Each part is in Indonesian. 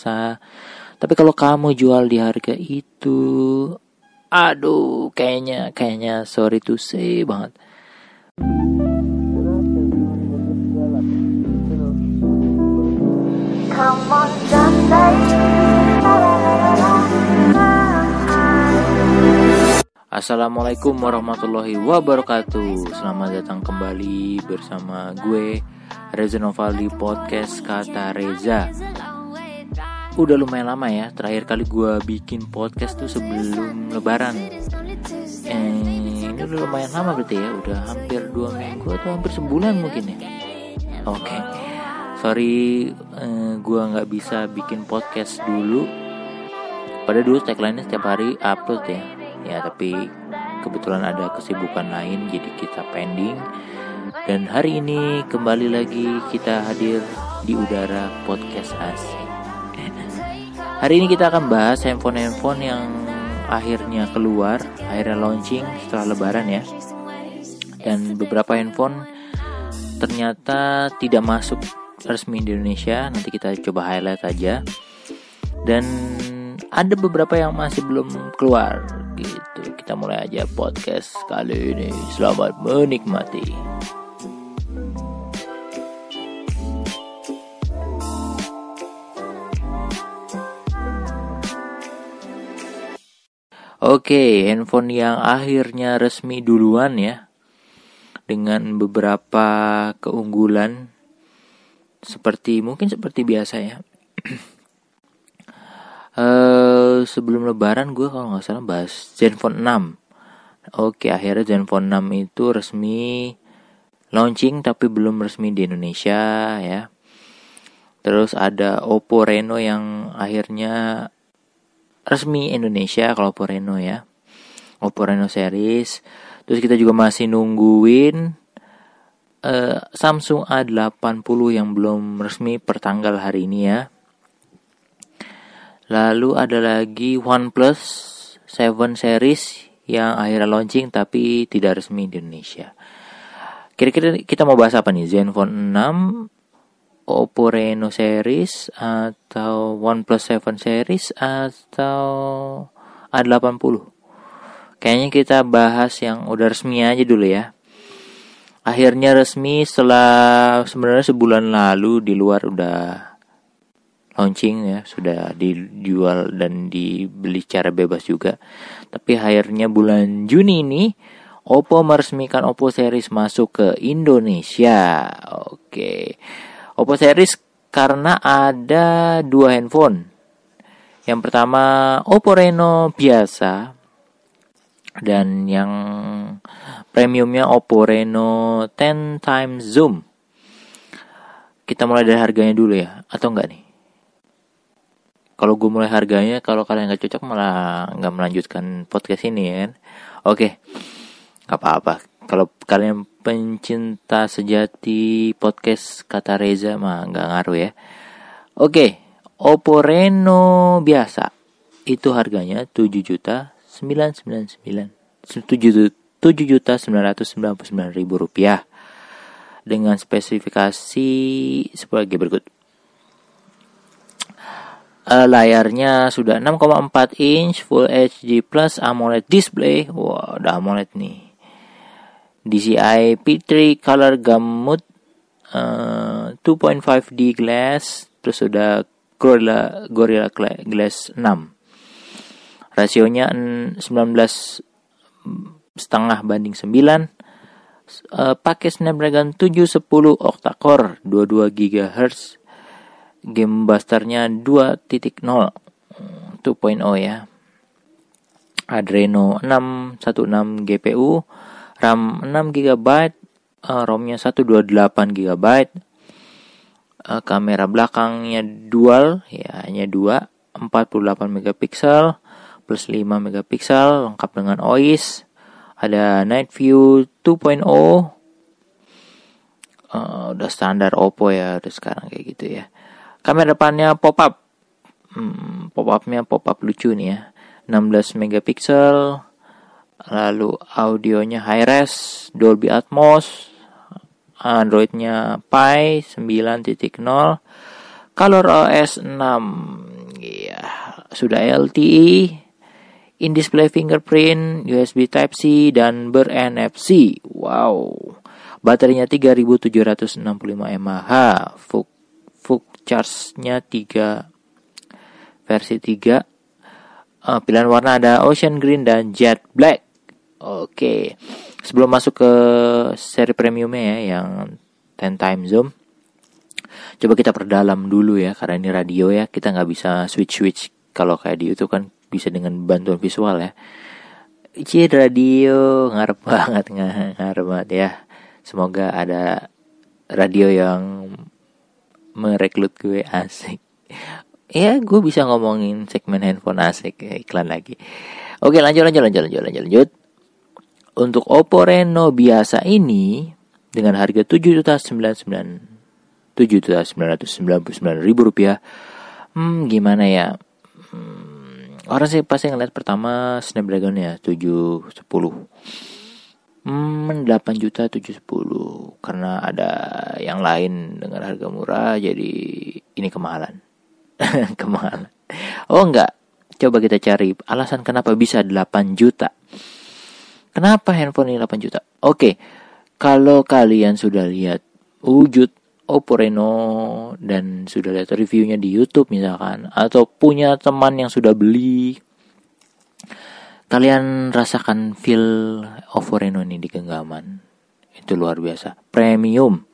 biasa. Tapi kalau kamu jual di harga itu, aduh, kayaknya kayaknya sorry to say banget. Come on, Assalamualaikum warahmatullahi wabarakatuh Selamat datang kembali bersama gue Reza Novaldi Podcast Kata Reza Udah lumayan lama ya Terakhir kali gue bikin podcast tuh sebelum lebaran. Eh, Ini udah lumayan lama berarti ya Udah hampir dua minggu atau hampir sebulan mungkin ya? Oke. Okay. Sorry eh, gue gak bisa bikin podcast dulu. Pada dulu tagline-nya setiap hari upload ya. Ya tapi kebetulan ada kesibukan lain jadi kita pending. Dan hari ini kembali lagi kita hadir di udara podcast asik hari ini kita akan bahas handphone-handphone yang akhirnya keluar akhirnya launching setelah lebaran ya dan beberapa handphone ternyata tidak masuk resmi di Indonesia nanti kita coba highlight aja dan ada beberapa yang masih belum keluar gitu. Kita mulai aja podcast kali ini. Selamat menikmati. Oke, handphone yang akhirnya resmi duluan ya. Dengan beberapa keunggulan seperti mungkin seperti biasa ya. Uh, sebelum lebaran gue kalau nggak salah bahas Zenfone 6 Oke akhirnya Zenfone 6 itu resmi launching tapi belum resmi di Indonesia ya Terus ada Oppo Reno yang akhirnya resmi Indonesia kalau Oppo Reno ya Oppo Reno series Terus kita juga masih nungguin uh, Samsung A80 yang belum resmi per tanggal hari ini ya Lalu ada lagi OnePlus 7 series yang akhirnya launching tapi tidak resmi di Indonesia. Kira-kira kita mau bahas apa nih? Zenfone 6, Oppo Reno series atau OnePlus 7 series atau A80? Kayaknya kita bahas yang udah resmi aja dulu ya. Akhirnya resmi setelah sebenarnya sebulan lalu di luar udah launching ya sudah dijual dan dibeli secara bebas juga tapi akhirnya bulan Juni ini Oppo meresmikan Oppo series masuk ke Indonesia oke Oppo series karena ada dua handphone. Yang pertama Oppo Reno biasa dan yang premiumnya Oppo Reno 10 times zoom. Kita mulai dari harganya dulu ya atau enggak nih? Kalau gue mulai harganya kalau kalian nggak cocok malah nggak melanjutkan podcast ini ya oke nggak apa-apa kalau kalian pencinta sejati podcast kata Reza mah nggak ngaruh ya. Oke Oppo Reno biasa. Itu harganya 7 juta 999 7 juta 999 ribu rupiah. Dengan spesifikasi sebagai berikut. Uh, layarnya sudah 6,4 inch Full HD Plus AMOLED display. Wah, wow, udah AMOLED nih. DCI P3 Color Gamut uh, 2.5D glass terus sudah Gorilla Gorilla Glass 6. Rasionya 19 setengah banding 9 uh, pakai Snapdragon 710 octa-core 22 GHz game busternya 2.0 2.0 ya. Adreno 616 GPU RAM 6 GB uh, ROM-nya 128 GB uh, kamera belakangnya dual ya hanya 2 48 megapiksel plus 5 megapiksel lengkap dengan OIS ada night view 2.0 uh, udah standar Oppo ya udah sekarang kayak gitu ya Kamera depannya pop up. Hmm, pop upnya pop up lucu nih ya. 16 megapiksel. Lalu audionya high res, Dolby Atmos. Androidnya Pi 9.0. Color OS 6 ya sudah LTE in display fingerprint, USB Type C dan ber NFC. Wow. Baterainya 3765 mAh. Fuk Fuk charge-nya 3 versi 3. Uh, eh, pilihan warna ada Ocean Green dan Jet Black. Oke. Sebelum masuk ke seri premiumnya ya yang 10 time zoom. Coba kita perdalam dulu ya karena ini radio ya. Kita nggak bisa switch switch kalau kayak di YouTube kan bisa dengan bantuan visual ya. Cie radio. Ngarep banget ngarep banget ya. Semoga ada radio yang merekrut gue asik. Ya gue bisa ngomongin segmen handphone asik iklan lagi. Oke lanjut lanjut lanjut lanjut lanjut lanjut untuk Oppo Reno biasa ini dengan harga tujuh juta sembilan sembilan tujuh juta sembilan ratus sembilan puluh sembilan ribu rupiah hmm gimana ya? Hmm, orang sih pasti ngeliat pertama Snapdragon ya 710 hmm, 8 juta 710 karena ada yang lain dengan harga murah jadi ini kemahalan. Kemahalan. Oh enggak. Coba kita cari alasan kenapa bisa 8 juta kenapa handphone ini 8 juta? Oke kalau kalian sudah lihat wujud Oppo Reno dan sudah lihat reviewnya di YouTube misalkan atau punya teman yang sudah beli kalian rasakan feel Oppo Reno ini di genggaman itu luar biasa. Premium.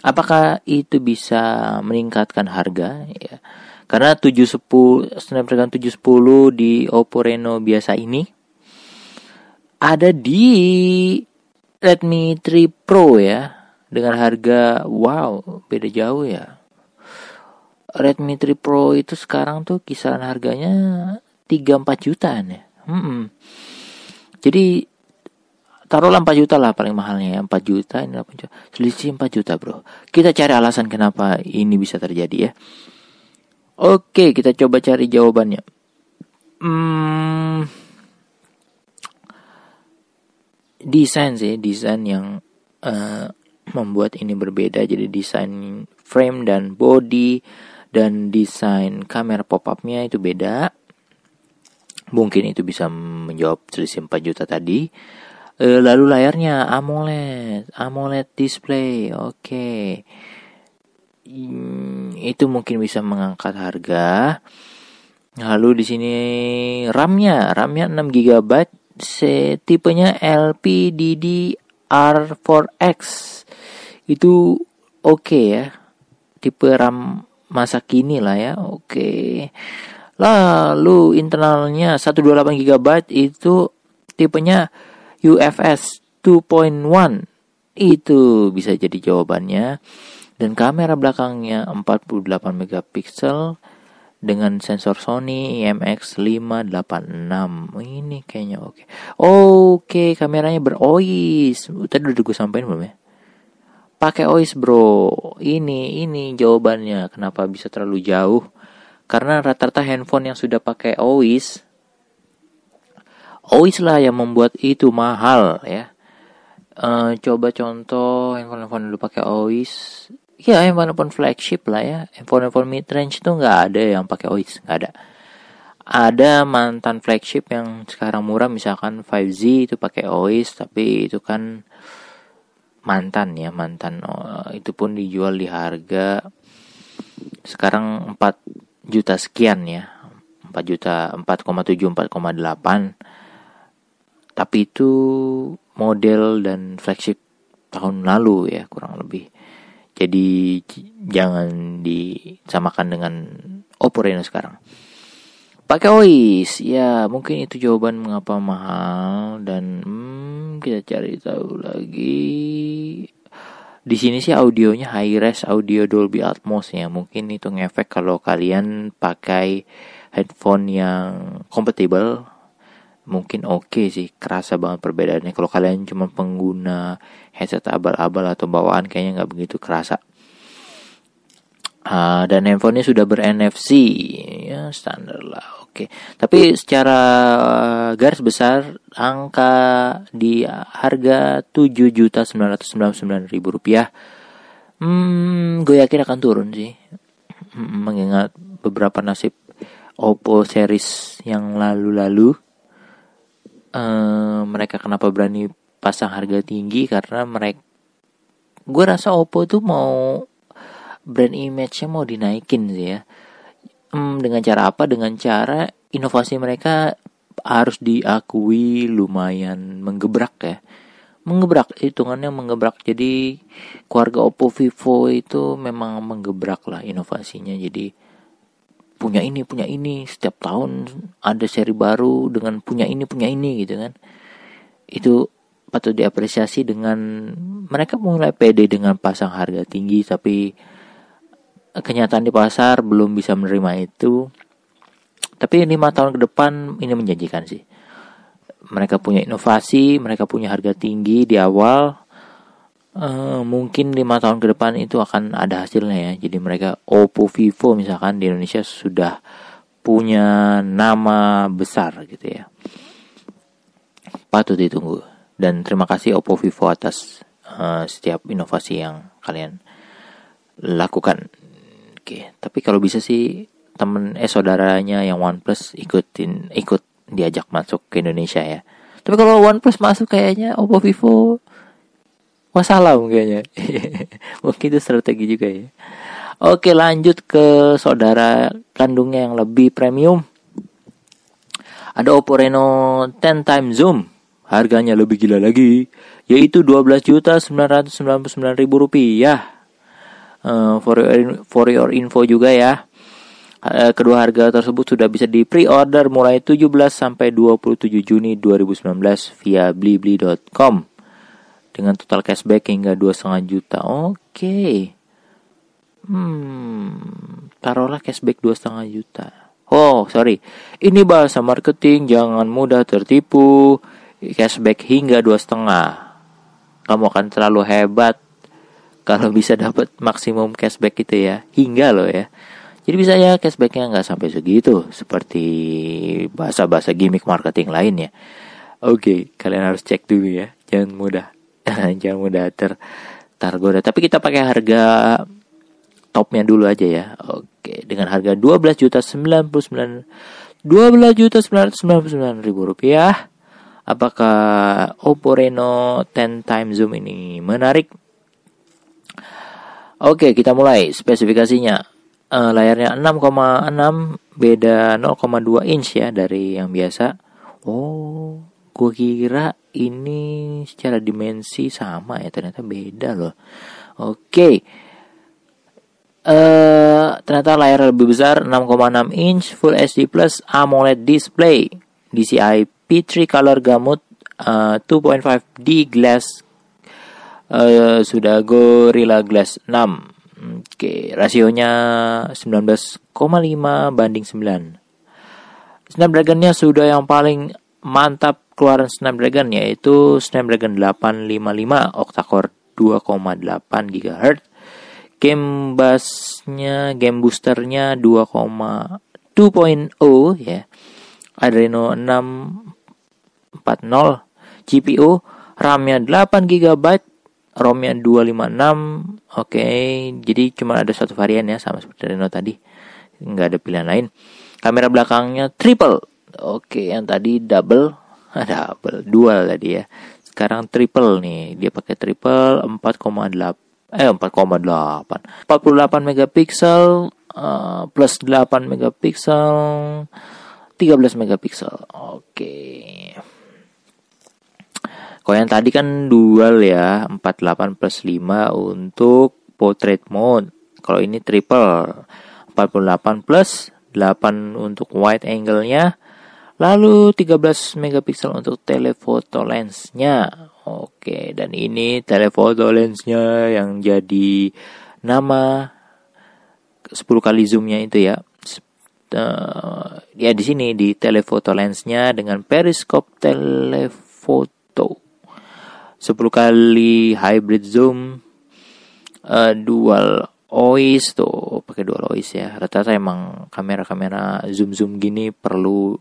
Apakah itu bisa meningkatkan harga? Ya. Karena 710 Snapdragon 710 di Oppo Reno biasa ini ada di Redmi 3 Pro ya dengan harga wow beda jauh ya. Redmi 3 Pro itu sekarang tuh kisaran harganya 3-4 jutaan ya. Hmm. jadi taruhlah 4 juta lah paling mahalnya ya 4 juta ini 8 juta. Selisih 4 juta bro. Kita cari alasan kenapa ini bisa terjadi ya. Oke kita coba cari jawabannya. Hmm, desain sih desain yang uh, membuat ini berbeda. Jadi desain frame dan body dan desain kamera pop-upnya itu beda. Mungkin itu bisa menjawab selisih 4 juta tadi. E, lalu layarnya AMOLED AMOLED display oke. Okay. hmm, itu mungkin bisa mengangkat harga. Lalu di sini RAM-nya RAM-nya 6 GB tipenya LPDDR4X itu oke okay ya. Tipe RAM masa kini lah ya oke. Okay. lalu internalnya 128 GB itu tipenya UFS 2.1 itu bisa jadi jawabannya. Dan kamera belakangnya 48 megapiksel dengan sensor Sony IMX586 ini kayaknya oke. Okay. oke okay, kameranya berois tadi udah gue sampaikan belum ya? Pakai OIS bro. Ini ini jawabannya. Kenapa bisa terlalu jauh? Karena rata-rata handphone yang sudah pakai OIS OIS lah yang membuat itu mahal ya. Uh, coba contoh handphone-handphone dulu pakai OIS ya handphone-handphone flagship lah ya. Handphone-handphone mid range tuh nggak ada yang pakai OIS nggak ada. Ada mantan flagship yang sekarang murah misalkan 5Z itu pakai OIS tapi itu kan mantan ya mantan oh, itu pun dijual di harga sekarang 4 juta sekian ya. 4 juta 4,7 4,8 tapi itu model dan flagship tahun lalu ya kurang lebih jadi jangan disamakan dengan Oppo Reno sekarang. Pakai OIS. Ya mungkin itu jawaban mengapa mahal dan hmm, kita cari tahu lagi. Di sini sih audionya high res audio Dolby Atmos ya. Mungkin itu ngefek kalau kalian pakai headphone yang compatible mungkin oke okay sih kerasa banget perbedaannya. Kalau kalian cuma pengguna headset abal-abal atau bawaan kayaknya nggak begitu kerasa. Uh, dan handphonenya sudah ber NFC ya standar lah Oke, tapi secara garis besar angka di harga tujuh juta sembilan ratus sembilan ribu rupiah, hmm, gue yakin akan turun sih. mengingat beberapa nasib Oppo series yang lalu-lalu uh, mereka kenapa berani pasang harga tinggi karena mereka gue rasa Oppo tuh mau brand image-nya mau dinaikin sih ya. Hmm, dengan cara apa? Dengan cara inovasi mereka harus diakui lumayan menggebrak ya. Menggebrak hitungannya menggebrak. Jadi keluarga Oppo Vivo itu memang menggebrak lah inovasinya. Jadi punya ini punya ini. Setiap tahun ada seri baru dengan punya ini punya ini gitu kan. Itu patut diapresiasi dengan mereka mulai pede dengan pasang harga tinggi tapi kenyataan di pasar belum bisa menerima itu. Tapi lima tahun ke depan ini menjanjikan sih. Mereka punya inovasi mereka punya harga tinggi di awal uh, mungkin lima tahun ke depan itu akan ada hasilnya ya. Jadi mereka Oppo, Vivo misalkan di Indonesia sudah punya nama besar gitu ya. Patut ditunggu. Dan terima kasih Oppo, Vivo atas uh, setiap inovasi yang kalian lakukan. Oke, tapi kalau bisa sih temen eh saudaranya yang OnePlus ikutin ikut diajak masuk ke Indonesia ya. Tapi kalau OnePlus masuk kayaknya Oppo Vivo Wassalam kayaknya. Mungkin itu strategi juga ya. Oke lanjut ke saudara kandungnya yang lebih premium. Ada Oppo Reno 10 time zoom. Harganya lebih gila lagi. Yaitu 12 juta 999 ribu rupiah. Uh, for, your, for your info juga ya. Uh, kedua harga tersebut sudah bisa di pre-order mulai 17 sampai 27 Juni 2019 via blibli.com dengan total cashback hingga dua setengah juta. Oke. Okay. Hmm, taruhlah cashback dua setengah juta. Oh, sorry. Ini bahasa marketing, jangan mudah tertipu. Cashback hingga dua setengah. Kamu akan terlalu hebat kalau bisa dapat maksimum cashback itu ya. Hingga loh ya. Jadi bisa ya cashbacknya nggak sampai segitu seperti bahasa-bahasa gimmick marketing lainnya. Oke, okay, kalian harus cek dulu ya. Jangan mudah. jangan mudah ter tergoda tapi kita pakai harga topnya dulu aja ya. Oke dengan harga 12 juta 99 12 juta 999 ribu rupiah. Apakah Oppo Reno 10 time zoom ini menarik? Oke kita mulai spesifikasinya. Uh, layarnya 6,6 beda 0,2 inch ya dari yang biasa. Oh gue kira ini secara dimensi sama ya ternyata beda loh oke okay. uh, eh, ternyata layar lebih besar 6,6 inch Full HD Plus AMOLED display DCI P3 color gamut uh, 2.5D glass uh, sudah Gorilla Glass 6 oke okay. rasionya 19,5 banding 9 Snapdragonnya sudah yang paling mantap keluaran Snapdragon yaitu Snapdragon 855 octa-core 2,8 GHz. Game busnya, game boosternya 2,2.0 ya. Adreno 640 GPU, RAM-nya 8 GB, ROM-nya 256. Oke, okay, jadi cuma ada satu varian ya sama seperti Reno tadi. Nggak ada pilihan lain. Kamera belakangnya triple. Oke, okay, yang tadi double ada double dual tadi ya. Sekarang triple nih. Dia pakai triple 4,8 eh 4,8 48 megapiksel uh, plus 8 megapiksel 13 megapiksel. Oke. Okay. kalau yang tadi kan dual ya 48 plus 5 untuk portrait mode. Kalau ini triple 48 plus 8 untuk wide angle-nya Lalu 13 megapiksel untuk telefoto lensnya. Oke, dan ini telefoto lensnya yang jadi nama 10 kali zoomnya itu ya. Uh, ya di sini di telefoto lensnya dengan periskop telefoto 10 kali hybrid zoom uh, dual OIS tuh pakai dual OIS ya rata-rata emang kamera-kamera zoom zoom gini perlu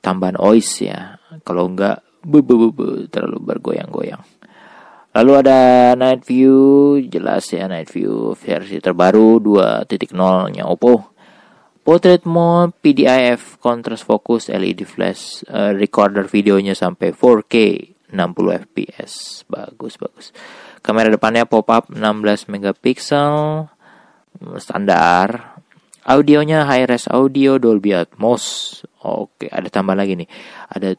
tambahan ois ya. Kalau enggak bu, bu, bu, bu, terlalu bergoyang-goyang. Lalu ada Night View, jelas ya Night View versi terbaru 2.0-nya Oppo. Portrait mode, PDIF, contrast focus, LED flash, uh, recorder videonya sampai 4K, 60 fps. Bagus, bagus. Kamera depannya pop-up 16 megapiksel, standar. Audionya high res audio Dolby Atmos. Oke, ada tambah lagi nih. Ada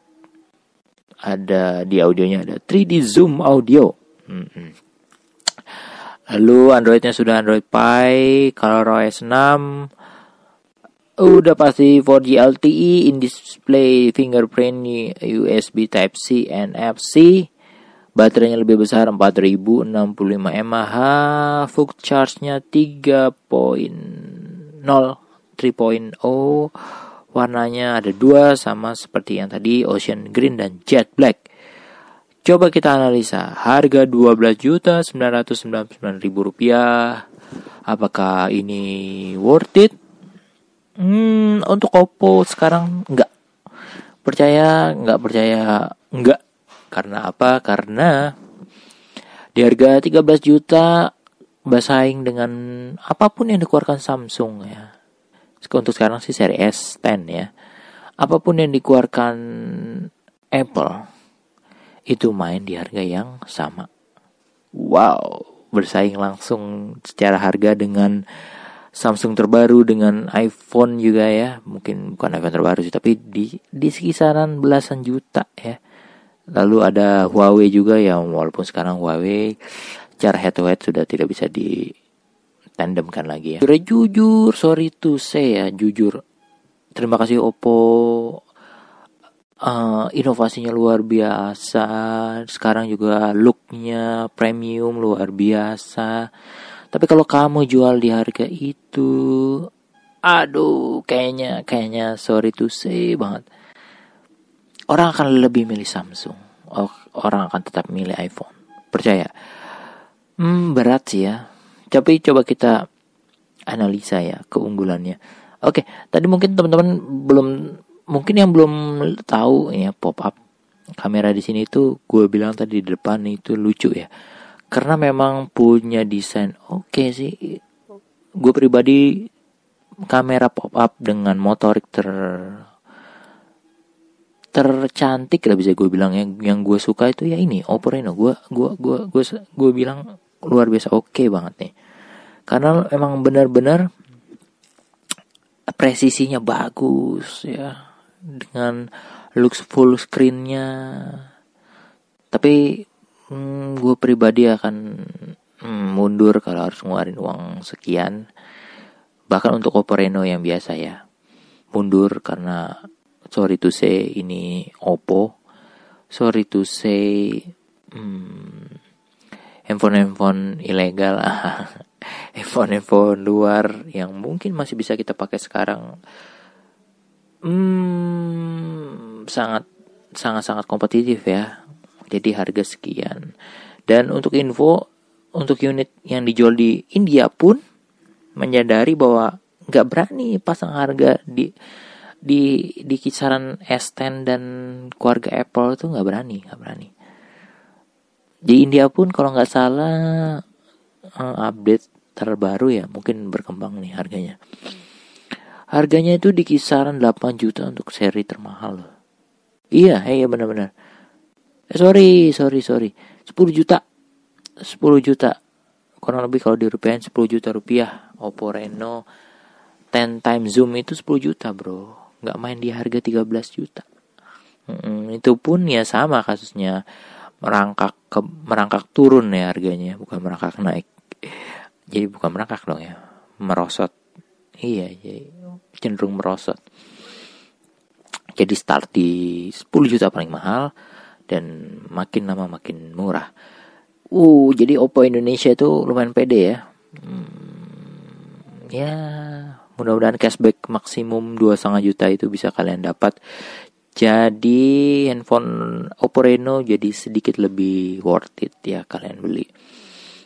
ada di audionya ada 3D zoom audio. Hmm. Lalu Androidnya sudah Android Pie, ColorOS 6, udah pasti 4G LTE in display fingerprint USB Type C NFC baterainya lebih besar 4065 mAh full charge-nya 3.0 3.0 warnanya ada dua sama seperti yang tadi Ocean Green dan Jet Black coba kita analisa harga 12.999.000 rupiah apakah ini worth it Hmm, untuk Oppo sekarang enggak. Percaya, enggak percaya, enggak. Karena apa? Karena di harga 13 juta bersaing dengan apa pun yang dikeluarkan Samsung ya. Untuk sekarang sih seri S10 ya. Apa pun yang dikeluarkan Apple itu main di harga yang sama. Wow, bersaing langsung secara harga dengan Samsung terbaru dengan iPhone juga ya mungkin bukan iPhone terbaru sih tapi di di kisaran belasan juta ya lalu ada Huawei juga ya walaupun sekarang Huawei cara head to head sudah tidak bisa di tandemkan lagi ya jujur, jujur sorry to say ya jujur terima kasih Oppo uh, inovasinya luar biasa sekarang juga looknya premium luar biasa tapi kalau kamu jual di harga itu, aduh, kayaknya kayaknya sorry to say banget. Orang akan lebih milih Samsung. Orang akan tetap milih iPhone. Percaya. Hmm, berat sih ya. Tapi coba kita analisa ya keunggulannya. Oke, tadi mungkin teman-teman belum mungkin yang belum tahu ya pop up kamera di sini tuh gue bilang tadi di depan itu lucu ya karena memang punya desain oke okay sih gue pribadi kamera pop up dengan motorik ter tercantik lah bisa gue bilang yang yang gue suka itu ya ini Oppo Reno gue gue gue gue gue bilang luar biasa oke okay banget nih. Karena emang benar-benar presisinya bagus ya dengan looks full screennya. Tapi hmm, gue pribadi akan hmm, mundur kalau harus ngeluarin uang sekian. Bahkan untuk Oppo Reno yang biasa ya mundur karena sorry to say ini Oppo. Sorry to say hmm, handphone handphone ilegal. Handphone handphone luar yang mungkin masih bisa kita pakai sekarang. Hmm, sangat sangat sangat kompetitif ya. Jadi harga sekian. Dan untuk info, untuk unit yang dijual di India pun menyadari bahwa nggak berani pasang harga di di di kisaran S10 dan keluarga Apple itu nggak berani, nggak berani. Di India pun kalau nggak salah eh, update terbaru ya mungkin berkembang nih harganya. Harganya itu di kisaran 8 juta untuk seri termahal loh. Iya, iya benar-benar. Eh, sorry, sorry, sorry. 10 juta. 10 juta. Kurang lebih kalau dirupiahin 10 juta rupiah. Oppo Reno 10 time zoom itu 10 juta, Bro. Nggak main di harga 13 juta. Hmm, itu pun ya sama kasusnya merangkak ke merangkak turun ya harganya, bukan merangkak naik. Jadi bukan merangkak dong ya, merosot. Iya, jadi cenderung merosot. Jadi start di 10 juta paling mahal, dan makin lama makin murah. Uh, jadi Oppo Indonesia itu lumayan pede ya. Hmm, ya, mudah-mudahan cashback maksimum dua setengah juta itu bisa kalian dapat. Jadi handphone Oppo Reno jadi sedikit lebih worth it ya kalian beli.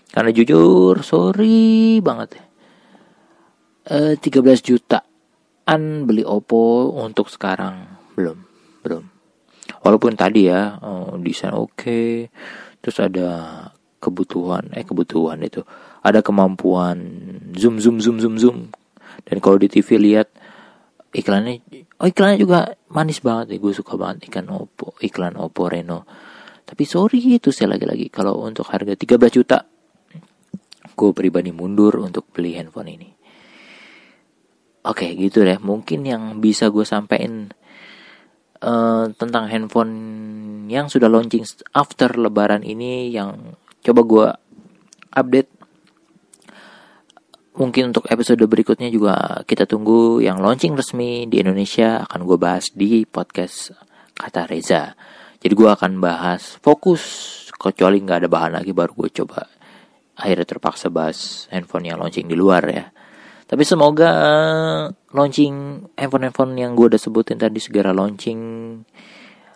Karena jujur, sorry banget ya. Uh, 13 jutaan beli Oppo untuk sekarang belum, belum walaupun tadi ya oh, desain oke okay, terus ada kebutuhan eh kebutuhan itu ada kemampuan zoom zoom zoom zoom zoom dan kalau di TV lihat iklannya oh iklannya juga manis banget nih. Gue suka banget ikan Oppo iklan Oppo Reno. Tapi sorry itu saya lagi-lagi. Kalau untuk harga 13 juta gue pribadi mundur untuk beli handphone ini. Oke gitu deh. Mungkin yang bisa gue sampaikan uh, tentang handphone yang sudah launching after lebaran ini yang coba gue update mungkin untuk episode berikutnya juga kita tunggu yang launching resmi di Indonesia akan gue bahas di podcast kata Reza jadi gue akan bahas fokus kecuali nggak ada bahan lagi baru gue coba akhirnya terpaksa bahas handphone yang launching di luar ya tapi semoga launching handphone-handphone yang gue udah sebutin tadi segera launching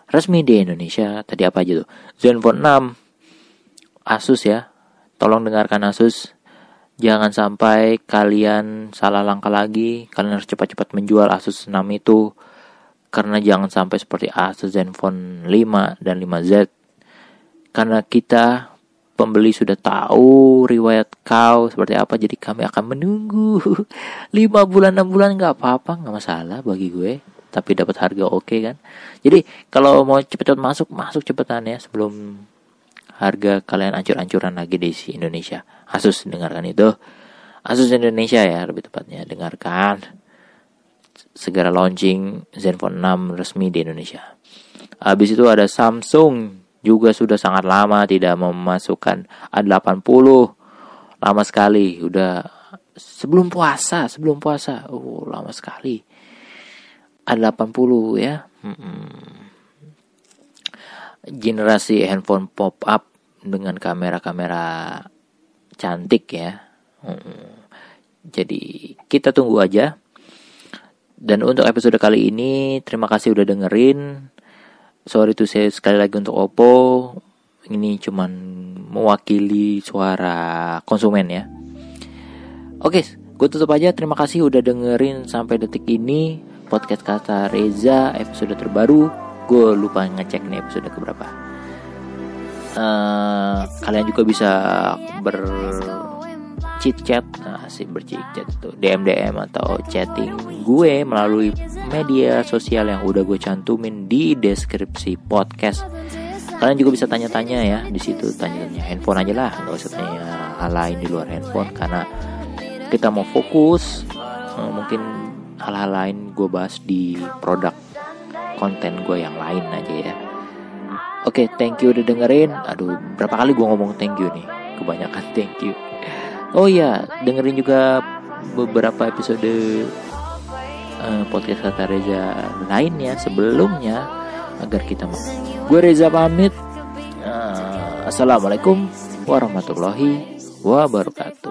resmi di Indonesia. Tadi apa aja tuh? Zenfone 6 Asus ya. Tolong dengarkan Asus. Jangan sampai kalian salah langkah lagi. Kalian harus cepat-cepat menjual Asus 6 itu. Karena jangan sampai seperti Asus Zenfone 5 dan 5Z. Karena kita pembeli sudah tahu riwayat kau seperti apa jadi kami akan menunggu lima bulan enam bulan nggak apa-apa nggak masalah bagi gue tapi dapat harga oke okay kan jadi kalau mau cepet-cepet masuk masuk cepetan ya sebelum harga kalian ancur-ancuran lagi di Indonesia. Asus dengarkan itu. Asus Indonesia ya lebih tepatnya. Dengarkan segera launching Zenfone 6 resmi di Indonesia. Habis itu ada Samsung juga sudah sangat lama tidak memasukkan A80 lama sekali udah sebelum puasa sebelum puasa. Oh lama sekali. A80 ya. Hmm. generasi handphone pop up dengan kamera-kamera cantik ya. Jadi kita tunggu aja. Dan untuk episode kali ini terima kasih udah dengerin. Sorry to say sekali lagi untuk Oppo. Ini cuman mewakili suara konsumen ya. Oke gue tutup aja. Terima kasih udah dengerin sampai detik ini podcast kata Reza episode terbaru. Gue lupa ngecek nih episode keberapa uh, kalian juga bisa ber chat nah, sih berchit chat itu DM DM atau chatting gue melalui media sosial yang udah gue cantumin di deskripsi podcast. Kalian juga bisa tanya-tanya ya di situ tanya-tanya handphone aja lah. Nggak usah tanya hal lain di luar handphone karena kita mau fokus eh, mungkin hal-hal lain gue bahas di produk konten gue yang lain aja ya Oke, okay, thank you udah dengerin. Aduh, berapa kali gue ngomong thank you nih? Kebanyakan thank you. Oh iya, dengerin juga beberapa episode uh, podcast kata Reza lainnya sebelumnya agar kita gue Reza pamit. Uh, Assalamualaikum warahmatullahi wabarakatuh.